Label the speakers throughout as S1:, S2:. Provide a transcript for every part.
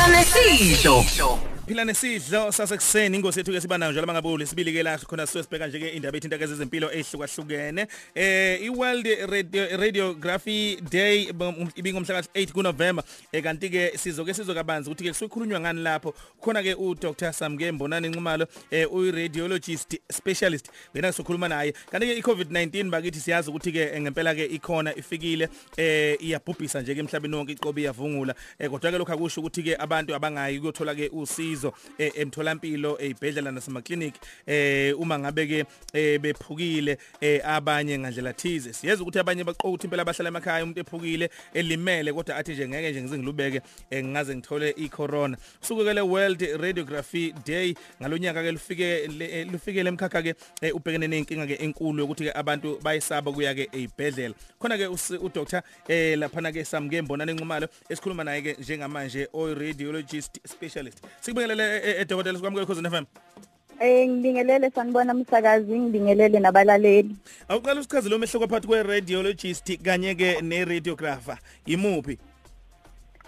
S1: phila nesidlo
S2: phila nesidlo sasekuseni. Ingosi yethu ke siba nayo njalo mangabuli. Sibili ke la khona sibeka nje ke indaba ethinta ke zezempilo ehlukahlukene. Eh iWorld Radio Radiography Day ibingomhla ka8 kuNovember. Eh kanti ke sizoke sizokabanzi ukuthi ke kusikhulunywa ngani lapho. Khona ke uDr Samke Mbonani Nxumalo eh uyi radiologist specialist. Wena sokhuluma naye. Kanti ke iCovid-19 bakithi siyazi ukuthi ke ngempela ke ikhona ifikile eh iyabhubhisa nje ke emhlabeni wonke iqobi iyavungula. Eh kodwa ke lokho akusho ukuthi ke abantu abangayi ukuyothola ke usizo usizo eh, emtholampilo ezibhedlela nasemaklinik eh uma ngabe ke eh, bephukile eh, abanye ngandlela thize. Siyeza ukuthi abanye baqokuthi impela abahlala emakhaya umuntu ephukile elimele kodwa athi nje ngeke nje ngizingilubeke ngingaze ngithole icorona. Sukukele World Radiography Day ngalonyaka ke lufike lufikele emkhakha ke ubhekene nenkinga ke enkulu ukuthi ke abantu bayisaba kuya ke ezibhedlela khona ke uDr eh lapha ke samke mbonana enqumalo esikhuluma naye ke njengamanje o radiologist specialist. Sikubekele ngibingelele edokotela sikwamukele khosini FM
S3: Eh ngibingelele sanibona umsakazi ngibingelele nabalaleli.
S2: Awuqala usichaze lo mehluko phakathi kwe radiologist kanye ke ne radiographer imuphi?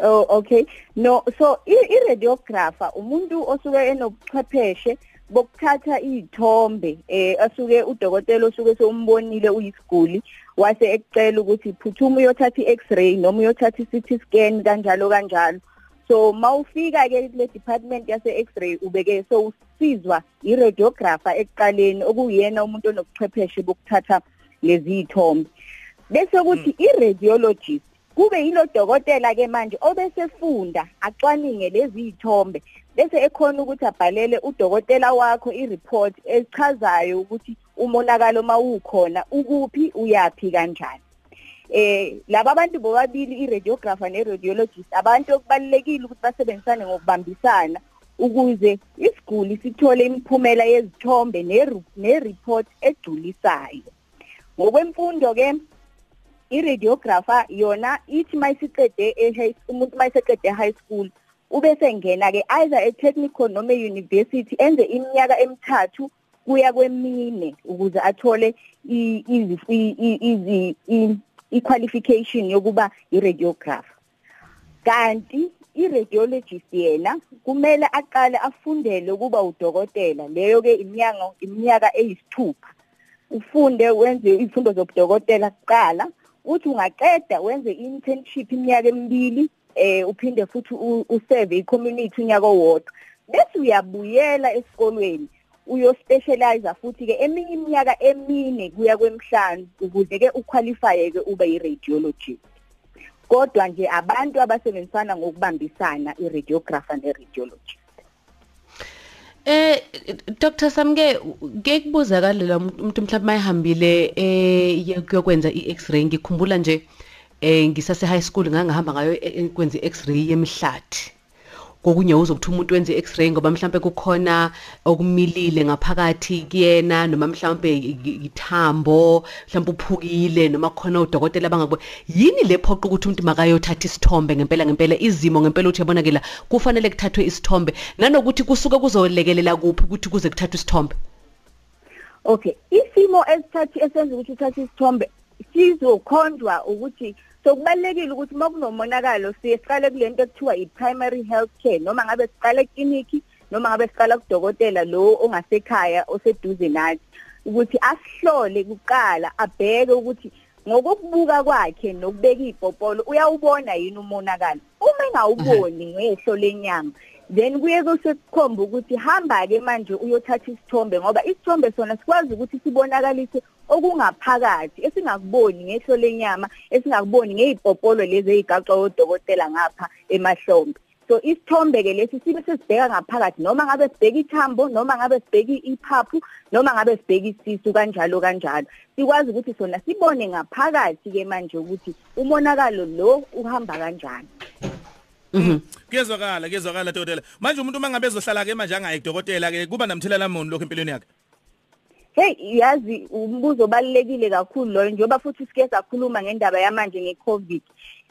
S3: Oh okay. No so i radiographer umuntu osuke enobuchwepheshe bokuthatha izithombe eh asuke udokotela osuke sombonile uyisiguli wase ekucela ukuthi phuthuma uyothatha i-x-ray noma uyothatha i-CT scan kanjalo kanjalo so mawufika ke kule department yase x-ray ubeke so usizwa i-radiographer ekuqaleni okuyena umuntu onobuchwepheshe bokuthatha lezi ithombe bese kuthi hmm. i-radiologist kube yilo dokotela ke manje obesefunda acwaninge lezi ithombe bese ekhona ukuthi abhalele udokotela wakho i-report echazayo ukuthi umonakalo mawukhona ukuphi uyapi kanjani eh laba abantu bobabili i-radiographer ne-radiologist abantu okubalekile ukuthi basebenzisane ngokubambisana ukuze isiguli sithole imiphumela yezithombe ne-report egculisayo ngokwemfundo ke i-radiographer yona ithi mayisiqede umuntu mayiseqede high school ubese ngena ke either e-technical noma e-university enze iminyaka emithathu kuya kwemine ukuze athole izi iqualification yokuba iradiographer kanti iradiologist yena kumele aqale afundele ukuba udokotela leyo ke iminyaka iminyaka eyisithupha ufunde wenze izifundo zobudokotela kuqala uthi ungaqeda wenze internship iminyaka emibili eh uphinde futhi userve icommunity unyaka owodwa bese uyabuyela esikolweni uyospecialize futhi ke eminye iminyaka emine kuya kwemhlanu ukuze ke uqualify ke ube iradiologist kodwa nje abantu abasebenzisana ngokubambisana iradiographer neradiologist
S4: Eh Dr Samke ke kubuzakala umuntu mhlawumbe mayihambile eh kuyokwenza iX-ray ngikhumbula nje eh ngisase high school ngangahamba ngayo eh, eh, kwenza iX-ray yemhlathi kokunye uzokuthi umuntu wenze x-ray ngoba mhlawumbe kukhona okumilile ngaphakathi kuyena noma mhlawumbe ithambo mhlawumbe uphukile noma khona udokotela bangakubo yini le phoqa ukuthi umuntu makayothatha isithombe ngempela ngempela izimo ngempela uthi yabona ke la kufanele kuthathwe isithombe? Nanokuthi kusuke kuzolekelela kuphi ukuthi kuze kuthathwe isithombe?
S3: Okay isimo esithathi esenza ukuthi uthathe isithombe sizokhondwa ukuthi so kubalekile ukuthi uma kunomonakalo siye siqale kulento ekuthiwa i-primary health care noma ngabe siqale ekliniki noma ngabe siqala kudokotela lo ongasekhaya oseduze nathi. Ukuthi asihlole kuqala abheke ukuthi ngokubuka kwakhe nokubeka ipopolo uyawubona yini umonakalo? Uma engawuboni ngehlo lenyama then kuye kusekukhomba ukuthi hamba ke manje uyothatha isithombe ngoba isithombe sona sikwazi ukuthi sibonakalise okungaphakathi esingakuboni ngehlo lenyama esingakuboni ngezipopolo lezi ezigaxwa odokotela ngapha emahlombe so isithombe ke lesi sibe sesibheka ngaphakathi noma ngabe sibheka ithambo noma ngabe sibheka iphaphu noma ngabe sibheka isisu kanjalo kanjalo sikwazi ukuthi sona sibone ngaphakathi ke manje ukuthi umonakalo lo uhamba kanjani
S2: Mhm. Kuyezwakala, kuyezwakala dokotela. Manje umuntu mangabe ezohlala ke manje angayi dokotela ke kuba namthelela muni lokho empilweni yakhe?
S3: Hey yazi umbuzo obalekile kakhulu loyo njengoba futhi sike sakhuluma ngendaba yamanje ngeCovid.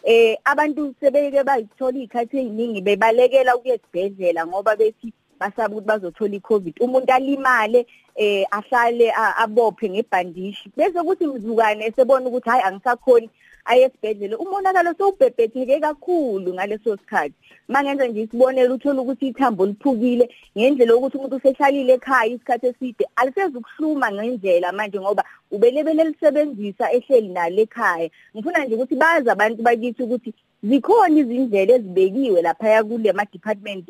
S3: Eh abantu sebeke bayithola ikhathi eziningi bebalekela ukuya esibhedlela ngoba bethi basaba ukuthi bazothola iCovid. Umuntu alimale eh ahlale abophe ngebhandishi bese kuthi mzukane esebona ukuthi hayi angisakhoni aye esibhedlela umonakalo sowubhebhetheke kakhulu ngaleso sikhathi. Mangenza nje isibonelo uthola ukuthi ithambo liphukile ngendlela ukuthi umuntu usehlalile ekhaya isikhathi eside. Alisezukuhluma ngendlela manje ngoba ubelebele lisebenzisa ehleli nalo ekhaya. Ngifuna nje ukuthi bazi abantu bakithi ukuthi zikhona izindlela ezibekiwe lapha kule ma department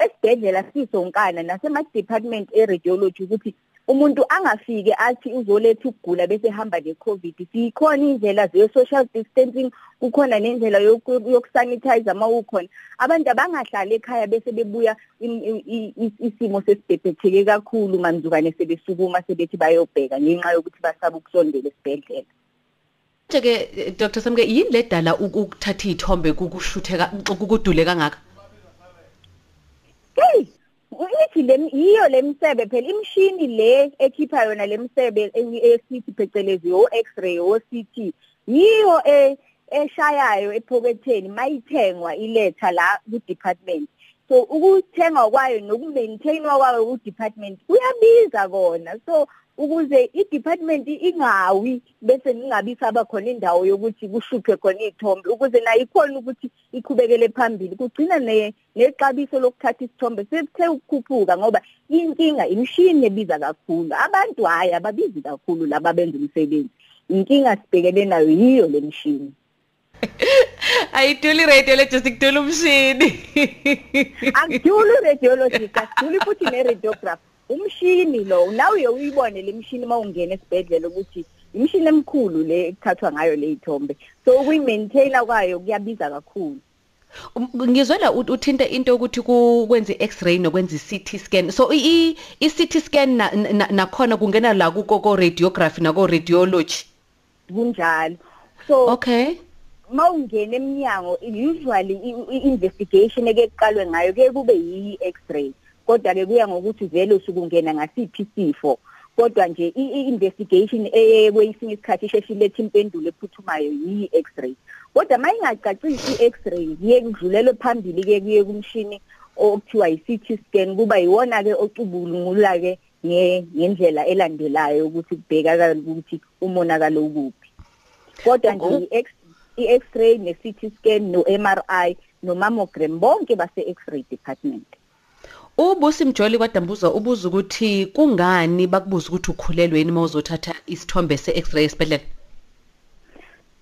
S3: esibhedlela sisonkana nasema department e-radiology ukuthi umuntu angafike athi uzoletha ukugula bese hamba necovid sikhona indlela ze social distancing kukhona nendlela yokusanitize uma ukhona. Abantu abangahlali ekhaya bese bebuya isimo sesibhebhetheke kakhulu manzukane sebesukuma sebethi bayobheka ngenxa yokuthi basaba ukusondela esibhedlela.
S4: Nje-ke Dr Samke yini ledala ukuthatha izithombe kukushutheka kukudule kangaka?
S3: Hey, ithi le yiyo lemsebe phela imshini le ekhipha yona lemsebe esithi phecelezi o X-ray o CT yiyo eshayayo ephoketheni mayithengwa iletha la ku department so ukuthengwa kwayo nokumaintainwa kwayo ku department kuyabiza kona. So ukuze i-department ingawi bese ningabi saba khona indawo yokuthi kushuphe khona izithombe ukuze nayo ikhona ukuthi iqhubekele phambili. Kugcina nexabiso lokuthatha isithombe sethe ukukhuphuka ngoba inkinga imishini ebiza kakhulu. Abantu hayi ababizi kakhulu laba benza umsebenzi. Inkinga sibhekene nayo yiyo le mishini.
S4: ayiduli radiologist kudula umshini.
S3: Akuduli radiologist akuduli futhi ne radiographer umshini lo nawe uyibone le mshini mawungena esibhedlela ukuthi imshini emkhulu le ekuthathwa ngayo le ithombe. So ukuyimaintaina kwayo kuyabiza kakhulu.
S4: Ngizwela uthinta into ukuthi kwenze x-ray nokwenza i-CT scan. So i-CT scan nakhona kungena la kuko radiography nako radiology?
S3: Kunjalo. So
S4: okay.
S3: Mawungena eminyango usually i-investigation eke kuqalwe ngayo ke kube yi-x-ray kodwa ke kuya ngokuthi vele usukungena ngasiphi isifo. Kodwa nje i-investigation eyekwesinye isikhathi isheshilethe impendulo ephuthumayo yi-x-ray. Kodwa mayingacacisi i-x-ray kuye kudlulelwe phambili ke kuye kumshini okuthiwa yi-CT scan kuba yiwona ke ocubulungula ke ngendlela elandelayo ukuthi kubheka ukuthi umonakalo ukuphi. Kodwa nje i-x-ray ne-CT scan no-MRI no-mammogram bonke base x-ray department
S4: Ubusi Mjoli kwadambuza ubuza ukuthi kungani bakubuza ukuthi ukhulelwe yini mawuzothatha isithombe se-x-ray esibhedlela?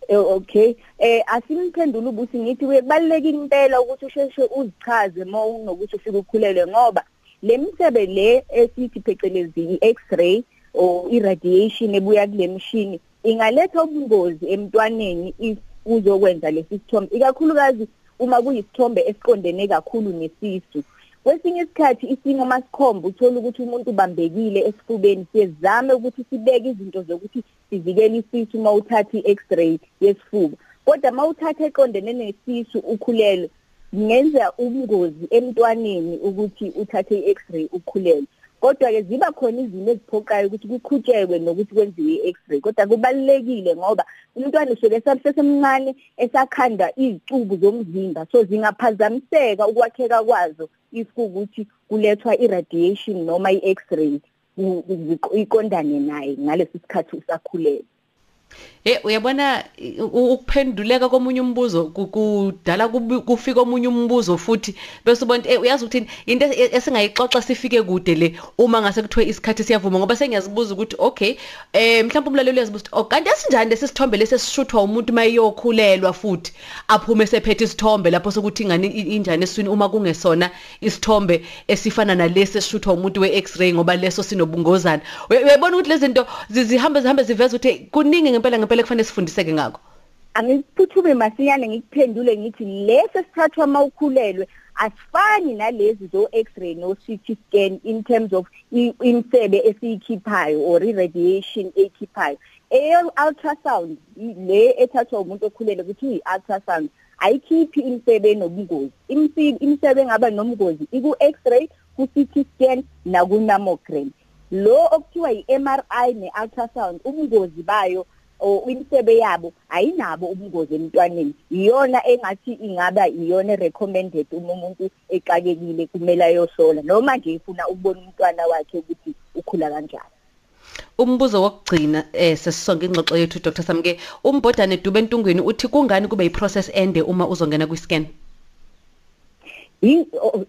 S3: Okay. Eh asimphendula ubusi ngithi kubaluleka impela ukuthi usheshe uzichaze uma unokuthi ufike ukhulelwe ngoba le msebe le esithi phecelezi i-x-ray or irradiation ebuya kule mshini ingaletha ubungozi emntwaneni if uzokwenza lesi sithombe. Ikakhulukazi uma kuyisithombe esiqondene kakhulu nesisu. Kwesinye isikhathi isimo masikhomba uthola ukuthi umuntu ubambekile esifubeni siyezame ukuthi sibeke izinto zokuthi sivikele isisu uma uthatha i-x-ray yesifuba. Kodwa uma uthatha eqondene nesisu ukhulelwe kungenza ubungozi emntwaneni ukuthi uthathe i-x-ray ukhulelwe. Kodwa ke ziba khona izinto eziphoqayo ukuthi kuqhutshekwe nokuthi kwenziwe i-x-ray. Kodwa kubalekile ngoba umntwana usuke esasemncane esakhanda izicubu zomzimba. So zingaphazamiseka ukwakheka kwazo if ukuthi kulethwa irradiation noma i-x-ray iqondane naye ngalesi sikhathi usakhulelwe.
S4: Eh uyabona ukuphenduleka komunye umbuzo kudala kufika omunye umbuzo futhi bese ubona eh uyazi ukuthi into esingayixoxa sifike kude le uma ngase kuthiwe isikhathi siyavuma ngoba sengiyazibuza ukuthi okay eh mhlawumbe umlaleli uyazibuza ukuthi okanti asinjani lesisithombe lesesishuthwa umuntu mayiyokhulelwa futhi aphume sephethe isithombe lapho sokuthi ingane injani eswini uma kungesona isithombe esifana nalesi esishuthwa umuntu we-x-ray ngoba leso sinobungozana. Uyabona ukuthi lezi zinto zihambe zihambe ziveza ukuthi kuningi ngempela ngempela kufanele sifundiseke ngakho.
S3: Angiphuthume masinyane ngikuphendule ngithi lesi sithathwa mawukhulelwe asifani nalezi zo x-ray no CT scan in terms of imsebe esiyikhiphayo or irradiation eyikhiphayo. Eyo ultrasound le ethathwa umuntu okhulelwe ukuthi yi ultrasound ayikhiphi imsebe enobungozi imsebe engaba nomgozi iku x-ray ku CT scan na ku mammogram. Lo okuthiwa yi-MRI ne-ultrasound ubungozi bayo o imsebe yabo ayinabo ubungozi emntwaneni. Iyona engathi ingaba iyona recommended uma umuntu exakekile kumele ayohlola noma nje ifuna ukubona umntwana wakhe ukuthi ukhula kanjani.
S4: Umbuzo wokugcina eh sesisonke ingxoxo yethu Dr. Samke umbodane dube entungweni uthi kungani kube iprocess ende uma uzongena kwiscan?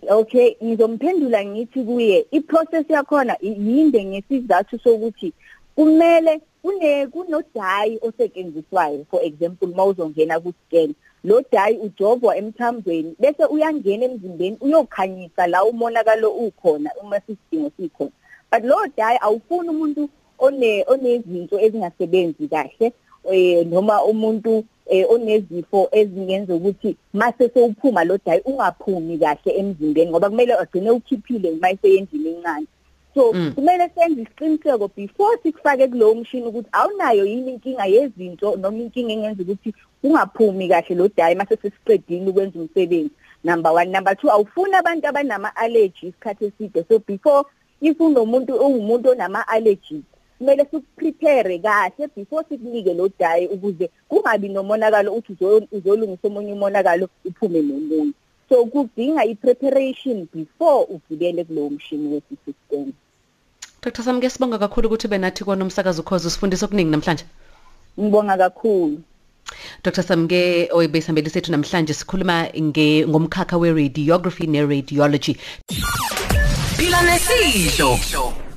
S3: Okay ngizomphendula ngithi kuye iprocess yakhona yinde ngesizathu sokuthi kumele kune kunodayi osetshenziswayo for example mawuzongena ku scan lo dayi ujovwa emthambweni bese uyangena emzimbeni uyokhanyisa la umonakalo ukhona uma sisidingo sikhona. But lo dayi awufuni umuntu one onezinto ezingasebenzi kahle eh noma umuntu eh onezifo ezingenza ukuthi mase sewuphuma lo dayi ungaphumi kahle emzimbeni ngoba kumele agcine ukhiphile mayise endlini encane. So
S4: Mm.
S3: kumele senze isiqiniseko before sikufake kulowo mshini ukuthi awunayo yini inkinga yezinto noma inkinga engenza ukuthi ungaphumi kahle lo dayi mase sesiqedile ukwenza umsebenzi. Number 1 number 2 awufuni abantu abanama allergy isikhathi eside. So before if unomuntu ungumuntu onama allergies kumele sikuprepare kahle before sikunike lo dayi ukuze kungabi nomonakalo uthi uzo- uzolungisa omunye umonakalo uphume nomunye. So kudinga i-preparation before ugibele kulowo mshini wesisystem
S4: Dr Samke sibonga kakhulu ukuthi benathi kona umsakazo ukhoze usifundisa okuningi namhlanje.
S3: Ngibonga kakhulu.
S4: Dr Samke oyibesambeli sethu namhlanje sikhuluma nge ngomkhakha we radiography ne radiology
S1: Phila nesidlo.